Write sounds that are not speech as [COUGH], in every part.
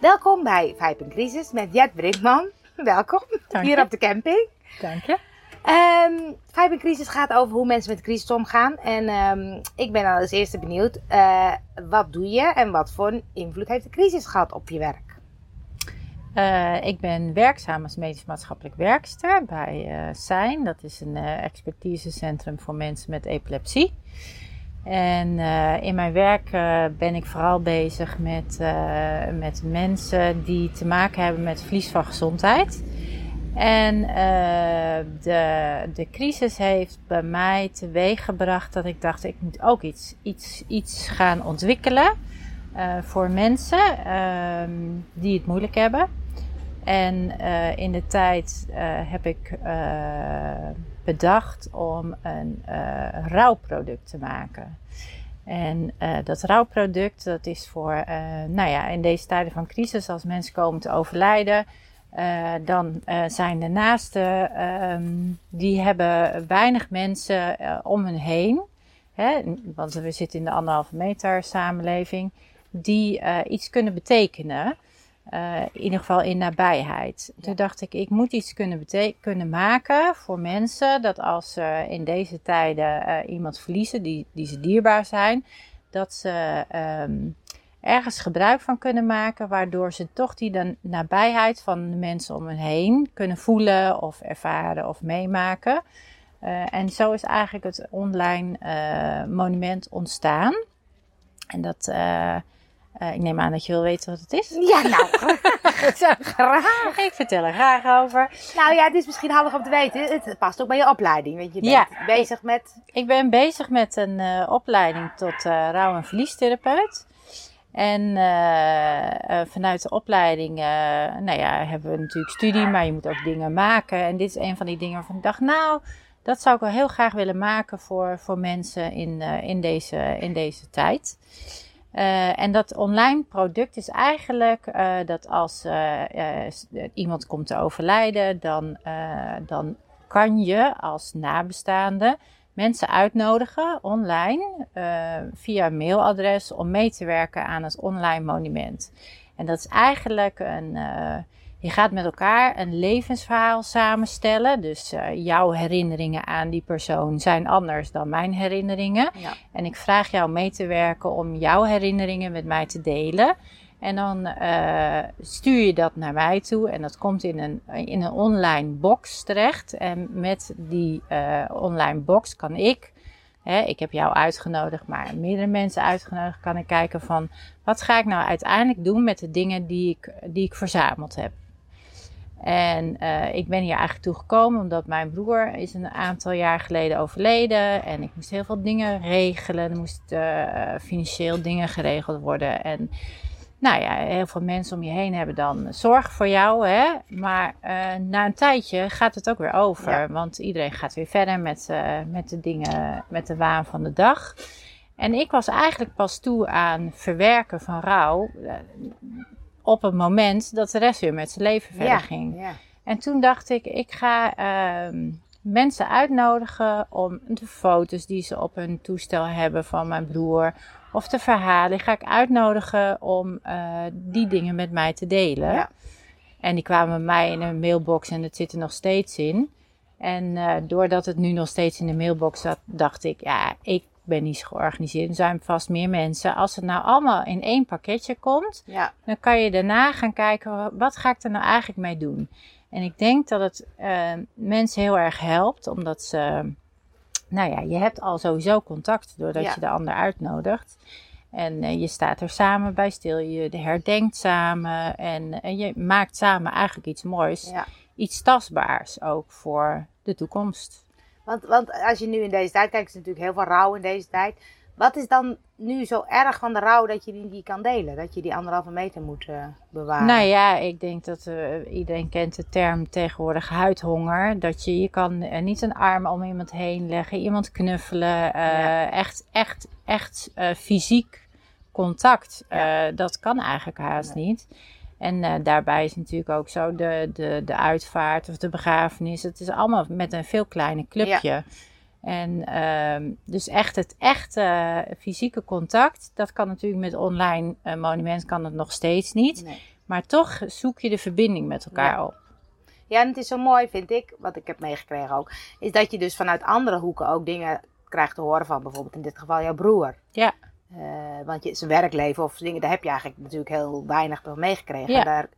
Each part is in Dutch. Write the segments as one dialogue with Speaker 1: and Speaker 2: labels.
Speaker 1: Welkom bij Vijp in Crisis met Jet Brinkman. [LAUGHS] Welkom
Speaker 2: Dank
Speaker 1: hier
Speaker 2: je.
Speaker 1: op de camping.
Speaker 2: Dank je.
Speaker 1: Vijp in Crisis gaat over hoe mensen met crisis omgaan. En ehm, ik ben al als eerste benieuwd, eh, wat doe je en wat voor invloed heeft de crisis gehad op je werk?
Speaker 2: Eh, ik ben werkzaam als medisch maatschappelijk werkster bij eh SEIN. Dat is een expertisecentrum voor mensen met epilepsie. En eh, in mijn werk eh, ben ik vooral bezig met, eh, met mensen die te maken hebben met verlies van gezondheid. En de, de crisis heeft bij mij teweeggebracht dat ik dacht, ik moet ook iets, iets, iets gaan ontwikkelen voor mensen ehm, die het moeilijk hebben. En in de tijd heb ik bedacht om een eh, rouwproduct te maken. En eh, dat rouwproduct, dat is voor, eh, nou ja, in deze tijden van crisis, als mensen komen te overlijden, dan zijn de naasten, ehm, die hebben weinig mensen om hen heen. Hè, want we zitten in de anderhalve meter samenleving, die iets kunnen betekenen. Eh, in ieder geval in nabijheid. Toen dacht ik, ik moet iets kunnen, kunnen maken voor mensen. Dat als ze in deze tijden eh, iemand verliezen die, die ze dierbaar zijn. Dat ze ehm, ergens gebruik van kunnen maken. Waardoor ze toch die dan nabijheid van de mensen om hen heen kunnen voelen of ervaren of meemaken. Eh, en zo is eigenlijk het online monument ontstaan. En dat... eh, ik neem aan dat je wil weten wat het is. [LAUGHS]
Speaker 1: Ja, nou, [LAUGHS] graag.
Speaker 2: Ik vertel er graag over.
Speaker 1: Nou ja, het is misschien handig om te weten. Het past ook bij je opleiding. Want je bent
Speaker 2: Ja.
Speaker 1: bezig met.
Speaker 2: Ik ben bezig met een eh, opleiding tot eh rouw- en verliestherapeut. En vanuit de opleiding, nou ja, hebben we natuurlijk studie, maar je moet ook dingen maken. En dit is een van die dingen waarvan ik dacht, nou, dat zou ik wel heel graag willen maken voor, voor mensen in, in, deze, in deze tijd. Eh, en dat online product is eigenlijk eh, dat als eh, iemand komt te overlijden, dan, dan kan je als nabestaande mensen uitnodigen online via mailadres om mee te werken aan het online monument. En dat is eigenlijk een. Je gaat met elkaar een levensverhaal samenstellen. Dus eh, jouw herinneringen aan die persoon zijn anders dan mijn herinneringen.
Speaker 1: Ja.
Speaker 2: En ik vraag jou mee te werken om jouw herinneringen met mij te delen. En dan eh, stuur je dat naar mij toe en dat komt in een, in een online box terecht. En met die eh, online box kan ik, hè, ik heb jou uitgenodigd, maar meerdere mensen uitgenodigd, kan ik kijken van wat ga ik nou uiteindelijk doen met de dingen die ik, die ik verzameld heb. En eh, ik ben hier eigenlijk toe gekomen omdat mijn broer is een aantal jaar geleden overleden. En ik moest heel veel dingen regelen. Er moesten eh, financieel dingen geregeld worden. En nou ja, heel veel mensen om je heen hebben dan zorg voor jou. Hè? Maar eh, na een tijdje gaat het ook weer over.
Speaker 1: Ja.
Speaker 2: Want iedereen gaat weer verder met, met de dingen, met de waan van de dag. En ik was eigenlijk pas toe aan verwerken van rouw. Op het moment dat de rest weer met zijn leven verder
Speaker 1: Ja.
Speaker 2: ging.
Speaker 1: Ja.
Speaker 2: En toen dacht ik, ik ga ehm, mensen uitnodigen om de foto's die ze op hun toestel hebben van mijn broer. Of de verhalen, die ga ik uitnodigen om eh, die dingen met mij te delen.
Speaker 1: Ja.
Speaker 2: En die kwamen bij mij in een mailbox en het zit er nog steeds in. En eh, doordat het nu nog steeds in de mailbox zat, dacht ik, ja, ik ben niet georganiseerd. Er zijn vast meer mensen. Als het nou allemaal in één pakketje komt,
Speaker 1: Ja.
Speaker 2: dan kan je daarna gaan kijken, wat ga ik er nou eigenlijk mee doen? En ik denk dat het eh, mensen heel erg helpt, omdat ze, nou ja, je hebt al sowieso contact doordat
Speaker 1: Ja.
Speaker 2: je de ander uitnodigt. En eh, je staat er samen bij stil, je herdenkt samen en, en je maakt samen eigenlijk iets moois,
Speaker 1: ja.
Speaker 2: iets tastbaars ook voor de toekomst.
Speaker 1: Want, want als je nu in deze tijd kijkt, is natuurlijk heel veel rouw in deze tijd. Wat is dan nu zo erg van de rouw dat je die niet kan delen? Dat je die anderhalve meter moet eh, bewaren?
Speaker 2: Nou ja, ik denk dat eh, iedereen kent de term tegenwoordig huidhonger. Dat je, je kan eh, niet een arm om iemand heen leggen, iemand knuffelen.
Speaker 1: Ja.
Speaker 2: Echt, echt, echt fysiek contact.
Speaker 1: Ja.
Speaker 2: Dat kan eigenlijk haast niet. En eh, daarbij is natuurlijk ook zo de, de, de uitvaart of de begrafenis. Het is allemaal met een veel kleiner clubje. En ehm, dus echt het echte eh, fysieke contact, dat kan natuurlijk met online eh, monument kan het nog steeds niet.
Speaker 1: Nee.
Speaker 2: Maar toch zoek je de verbinding met elkaar
Speaker 1: Ja.
Speaker 2: op.
Speaker 1: Ja, en het is zo mooi, vind ik, wat ik heb meegekregen ook, is dat je dus vanuit andere hoeken ook dingen krijgt te horen van bijvoorbeeld in dit geval jouw broer.
Speaker 2: Ja.
Speaker 1: Eh, want je, zijn werkleven of dingen, daar heb je eigenlijk natuurlijk heel weinig van meegekregen.
Speaker 2: Ja.
Speaker 1: Daar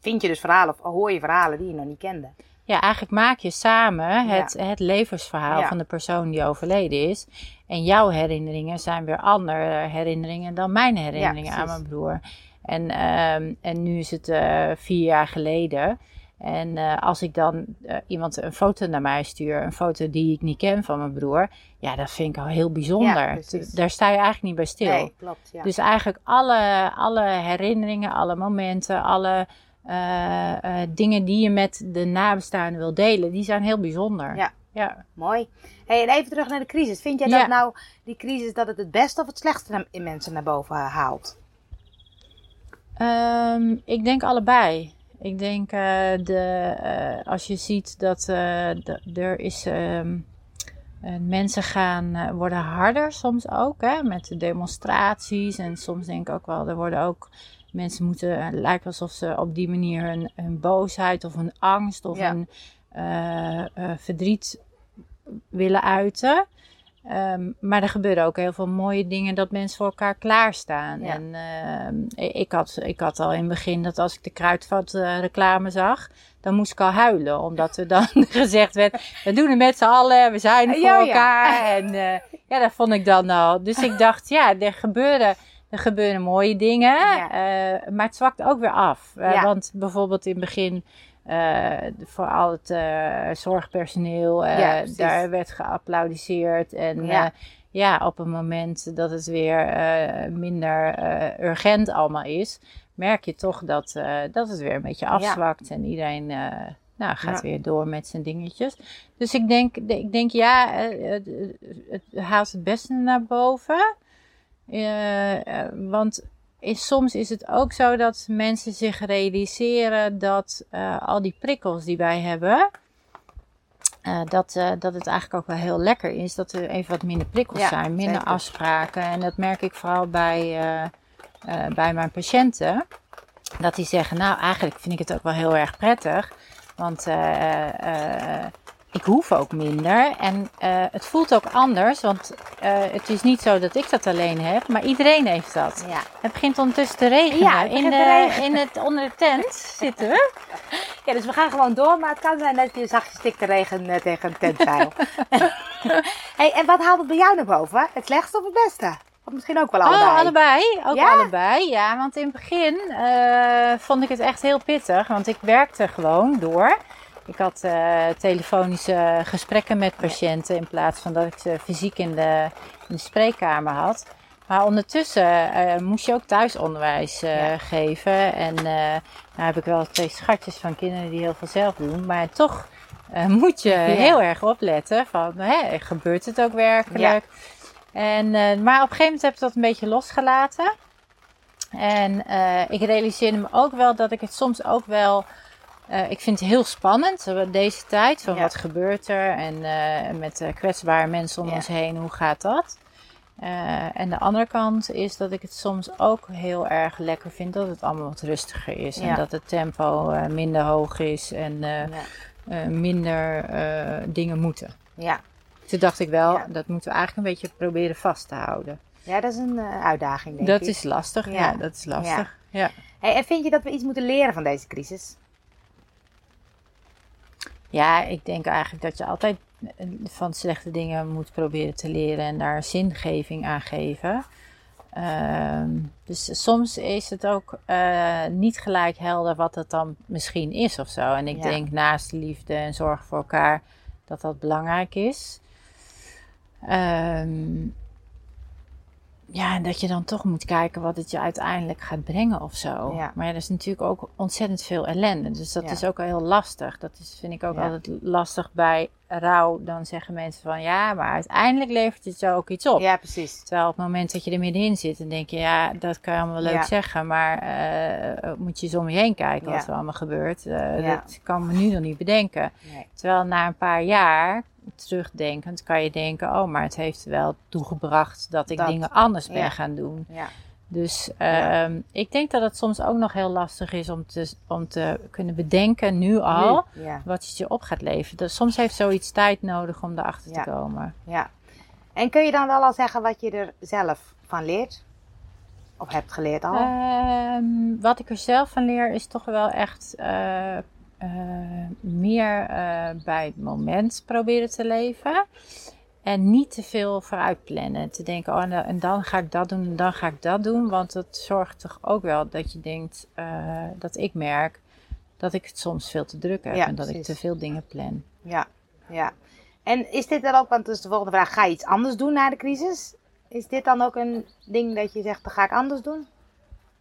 Speaker 1: vind je dus verhalen of hoor je verhalen die je nog niet kende.
Speaker 2: Ja, eigenlijk maak je samen het, het levensverhaal
Speaker 1: Ja.
Speaker 2: van de persoon die overleden is. En jouw herinneringen zijn weer andere herinneringen dan mijn herinneringen aan mijn broer. En, ehm, en nu is het eh, vier jaar geleden. En eh, als ik dan eh, iemand een foto naar mij stuur, een foto die ik niet ken van mijn broer, ja, dat vind ik al heel bijzonder.
Speaker 1: Ja.
Speaker 2: Daar sta je eigenlijk niet bij stil.
Speaker 1: Nee, klopt. Ja.
Speaker 2: Dus eigenlijk alle, alle herinneringen, alle momenten, alle eh, dingen die je met de nabestaanden wil delen, die zijn heel bijzonder.
Speaker 1: Ja.
Speaker 2: ja.
Speaker 1: Mooi. Hey, en even terug naar de crisis. Vind jij
Speaker 2: Ja.
Speaker 1: dat nou, die crisis, dat het het beste of het slechtste in mensen naar boven haalt?
Speaker 2: Ehm, ik denk allebei. Ik denk eh, de, eh, als je ziet dat eh, er is. ehm, eh, mensen gaan, worden harder soms ook, hè, met de demonstraties. En soms denk ik ook wel, er worden ook. Mensen moeten, het lijkt alsof ze op die manier hun, hun boosheid of hun angst of
Speaker 1: Ja.
Speaker 2: hun verdriet willen uiten. Ehm, maar er gebeuren ook heel veel mooie dingen dat mensen voor elkaar klaarstaan.
Speaker 1: Ja.
Speaker 2: En ehm, ik, had, ik had al in het begin dat als ik de kruidvat eh, reclame zag, dan moest ik al huilen. Omdat er dan [LAUGHS] gezegd werd, we doen het met z'n allen, we zijn er voor
Speaker 1: Ja, ja.
Speaker 2: elkaar. En eh, ja, dat vond ik dan al. Dus ik dacht, ja, er gebeuren, er gebeuren mooie dingen. Eh, maar het zwakt ook weer af. Want bijvoorbeeld in het begin... eh, voor al het eh, zorgpersoneel, eh,
Speaker 1: Ja,
Speaker 2: daar werd geapplaudiseerd. En
Speaker 1: Ja.
Speaker 2: ja. op het moment dat het weer minder urgent allemaal is, merk je toch dat, dat het weer een beetje afzwakt. En iedereen nou, gaat weer door met zijn dingetjes. Dus ik denk, ik denk ja, het, het haalt het beste naar boven. Want is, soms is het ook zo dat mensen zich realiseren dat eh, al die prikkels die wij hebben, eh, dat, eh, dat het eigenlijk ook wel heel lekker is dat er even wat minder prikkels
Speaker 1: Ja,
Speaker 2: zijn, minder
Speaker 1: zeker.
Speaker 2: afspraken. En dat merk ik vooral bij, bij mijn patiënten. Dat die zeggen, nou eigenlijk vind ik het ook wel heel erg prettig. Want ik hoef ook minder. En het voelt ook anders. Want het is niet zo dat ik dat alleen heb. Maar iedereen heeft dat.
Speaker 1: Ja.
Speaker 2: Het begint ondertussen te regenen.
Speaker 1: Ja,
Speaker 2: in, de,
Speaker 1: te regenen.
Speaker 2: in het, onder de tent zitten we. [LAUGHS]
Speaker 1: ja, dus we gaan gewoon door, maar het kan zijn dat je zachtjes stikt regen eh, tegen een tentzeil. [LAUGHS] hey, en wat haalt het bij jou naar boven? Het slechtste of het beste? Of misschien ook wel allebei?
Speaker 2: Oh, allebei. Ook
Speaker 1: Ja?
Speaker 2: allebei. Ja, want in het begin eh, vond ik het echt heel pittig. Want ik werkte gewoon door. Ik had eh, telefonische gesprekken met patiënten in plaats van dat ik ze fysiek in de, in de spreekkamer had. Maar ondertussen eh, moest je ook thuisonderwijs eh,
Speaker 1: Ja.
Speaker 2: geven. En eh nou heb ik wel twee schatjes van kinderen die heel veel zelf doen. Maar toch [LAUGHS] moet je heel erg opletten van, hè, gebeurt het ook werkelijk? En, eh, maar op een gegeven moment heb ik dat een beetje losgelaten. En ik realiseerde me ook wel dat ik het soms ook wel. Eh, ik vind het heel spannend eh, deze tijd. Van
Speaker 1: Ja.
Speaker 2: wat gebeurt er? En eh, met kwetsbare mensen om
Speaker 1: Ja.
Speaker 2: ons heen, hoe gaat dat? En de andere kant is dat ik het soms ook heel erg lekker vind dat het allemaal wat rustiger is.
Speaker 1: Ja.
Speaker 2: En dat het tempo minder hoog is en minder dingen moeten.
Speaker 1: Ja.
Speaker 2: Toen dacht ik wel, dat moeten we eigenlijk een beetje proberen vast te houden.
Speaker 1: ja, dat is een uitdaging, denk
Speaker 2: Dat
Speaker 1: ik.
Speaker 2: is lastig, ja.
Speaker 1: Ja.
Speaker 2: dat is lastig. Ja.
Speaker 1: Hey, en vind je dat we iets moeten leren van deze crisis?
Speaker 2: Ja, ik denk eigenlijk dat je altijd eh, van slechte dingen moet proberen te leren en daar zingeving aan geven. Ehm, dus soms is het ook eh, niet gelijk helder wat het dan misschien is of zo. En ik
Speaker 1: Ja.
Speaker 2: denk naast liefde en zorg voor elkaar dat dat belangrijk is. Ehm, ja, en dat je dan toch moet kijken wat het je uiteindelijk gaat brengen of zo.
Speaker 1: Ja.
Speaker 2: Maar ja, er is natuurlijk ook ontzettend veel ellende. Dus dat
Speaker 1: Ja.
Speaker 2: is ook wel heel lastig. Dat is, vind ik ook
Speaker 1: Ja.
Speaker 2: altijd lastig bij rouw. Dan zeggen mensen van ja, maar uiteindelijk levert het je ook iets op.
Speaker 1: Ja, precies.
Speaker 2: Terwijl op het moment dat je er middenin zit, dan denk je, ja, dat kan je allemaal leuk
Speaker 1: Ja.
Speaker 2: zeggen, maar eh, moet je eens om je heen kijken wat er allemaal gebeurt. Eh. Dat kan me nu nog niet bedenken.
Speaker 1: Nee.
Speaker 2: Terwijl na een paar jaar, terugdenkend, kan je denken, oh, maar het heeft wel toegebracht dat ik
Speaker 1: Dat.
Speaker 2: dingen anders ben
Speaker 1: Ja.
Speaker 2: gaan doen.
Speaker 1: Ja.
Speaker 2: Dus ehm, ik denk dat het soms ook nog heel lastig is om te, om te kunnen bedenken nu al
Speaker 1: Nu, ja.
Speaker 2: wat het je op gaat leveren. Dus soms heeft zoiets tijd nodig om erachter
Speaker 1: Ja.
Speaker 2: te komen.
Speaker 1: ja. En kun je dan wel al zeggen wat je er zelf van leert? Of hebt geleerd al?
Speaker 2: Ehm, wat ik er zelf van leer is toch wel echt eh, eh, meer eh, bij het moment proberen te leven. En niet te veel vooruit plannen. Te denken, oh, en dan- ga ik dat doen en dan ga ik dat doen. Want dat zorgt toch ook wel dat je denkt, eh, dat ik merk dat ik het soms veel te druk heb.
Speaker 1: Ja,
Speaker 2: en dat ik te veel dingen plan.
Speaker 1: Ja, ja. En is dit dan ook, want is de volgende vraag, ga je iets anders doen na de crisis? Is dit dan ook een ding dat je zegt, dat ga ik anders doen?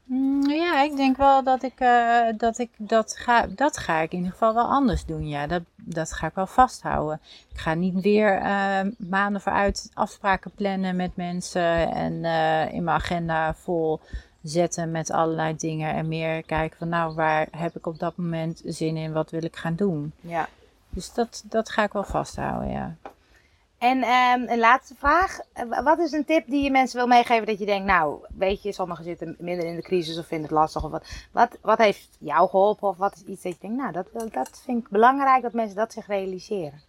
Speaker 2: Mm, Ja, ik denk wel dat ik, eh, dat ik dat ga, dat ga ik in ieder geval wel anders doen. Ja, dat, dat ga ik wel vasthouden. Ik ga niet weer eh, maanden vooruit afspraken plannen met mensen en eh, in mijn agenda vol zetten met allerlei dingen en meer kijken van nou, waar heb ik op dat moment zin in, wat wil ik gaan doen.
Speaker 1: Ja.
Speaker 2: Dus dat, dat ga ik wel vasthouden, ja.
Speaker 1: En ehm, een laatste vraag. Eh, Wat is een tip die je mensen wil meegeven dat je denkt, nou, weet je, sommigen zitten midden in de crisis of vinden het lastig. Of wat, wat, wat heeft jou geholpen? Of wat is iets dat je denkt, nou, dat, dat- vind ik belangrijk dat mensen dat zich realiseren.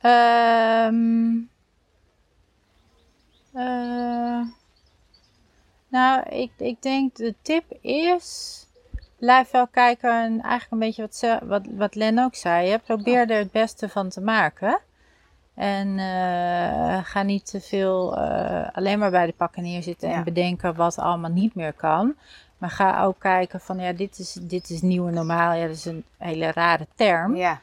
Speaker 2: Ehm eh, nou, ik, ik denk de tip is. Blijf wel kijken. En eigenlijk een beetje wat, ze, wat, wat Len ook zei. Hè? Probeer er het beste van te maken. En eh, ga niet te veel eh, alleen maar bij de pakken neerzitten
Speaker 1: Ja.
Speaker 2: en bedenken wat allemaal niet meer kan. Maar ga ook kijken van ja, dit is, dit is nieuwe normaal. Ja, dat is een hele rare term.
Speaker 1: Ja,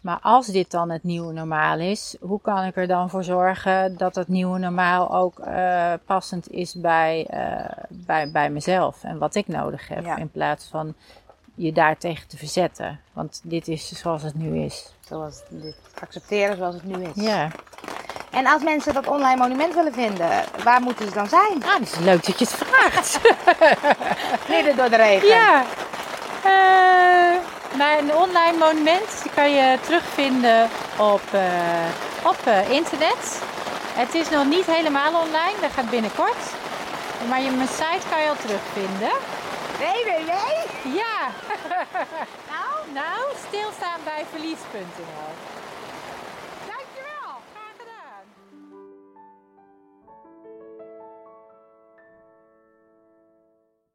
Speaker 2: Maar als dit dan het nieuwe normaal is, hoe kan ik er dan voor zorgen dat het nieuwe normaal ook eh, passend is bij, bij, bij mezelf en wat ik nodig heb,
Speaker 1: Ja.
Speaker 2: in plaats van je daartegen te verzetten. Want dit is zoals het nu is.
Speaker 1: Zoals dit accepteren zoals het nu is.
Speaker 2: Ja,
Speaker 1: En als mensen dat online monument willen vinden, waar moeten ze dan zijn?
Speaker 2: ah, het is leuk dat je het vraagt. [LAUGHS]
Speaker 1: Midden door de regen.
Speaker 2: ja, maar een online monument die kan je terugvinden op, eh, op eh, internet. Het is nog niet helemaal online, dat gaat binnenkort. Maar je, mijn site kan je al terugvinden.
Speaker 1: Www.
Speaker 2: Ja,
Speaker 1: Nou,
Speaker 2: nou, stilstaan bij verlies.nl.